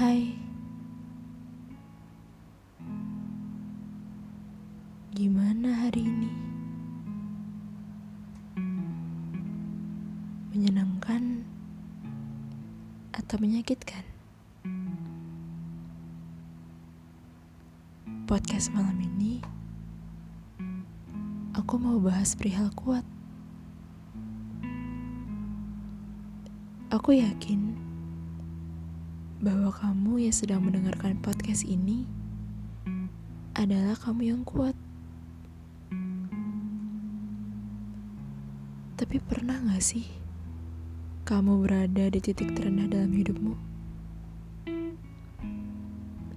Hai, gimana hari ini? Menyenangkan atau menyakitkan? Podcast malam ini, aku mau bahas perihal kuat. Aku yakin bahwa kamu yang sedang mendengarkan podcast ini adalah kamu yang kuat. Tapi pernah gak sih kamu berada di titik terendah dalam hidupmu?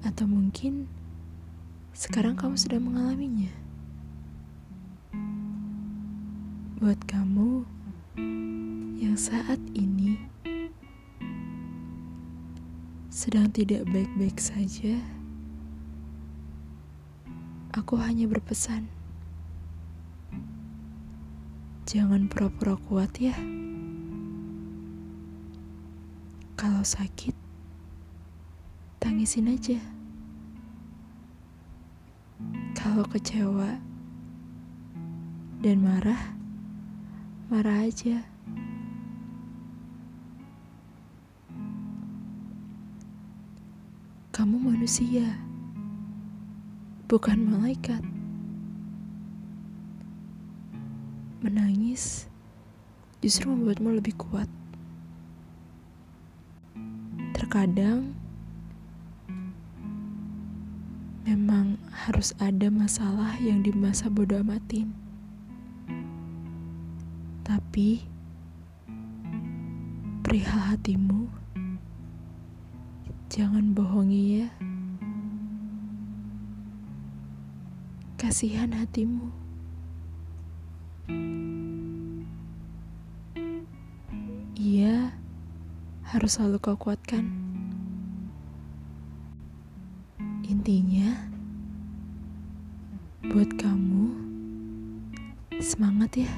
Atau mungkin sekarang kamu sedang mengalaminya? Buat kamu yang saat ini sedang tidak baik-baik saja, aku hanya berpesan, jangan pura-pura kuat ya. Kalau sakit, tangisin aja. Kalau kecewa dan marah, marah aja. Kamu manusia, bukan malaikat. Menangis justru membuatmu lebih kuat. Terkadang memang harus ada masalah yang di masa bodoh amatin. Tapi perihal hatimu Jangan bohongi ya. Kasihan hatimu. Iya, harus selalu kau kuatkan. Intinya, buat kamu, semangat ya.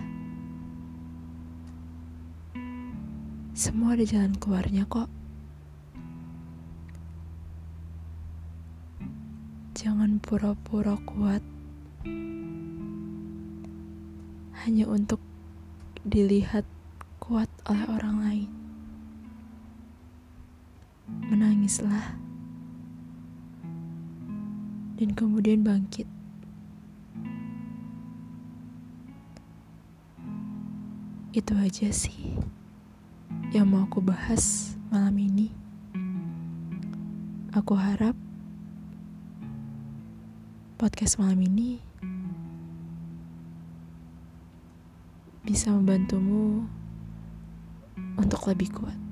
Semua ada jalan keluarnya kok. Jangan pura-pura kuat hanya untuk dilihat kuat oleh orang lain. Menangislah dan kemudian bangkit. Itu aja sih yang mau aku bahas malam ini. Aku harap podcast malam ini bisa membantumu untuk lebih kuat.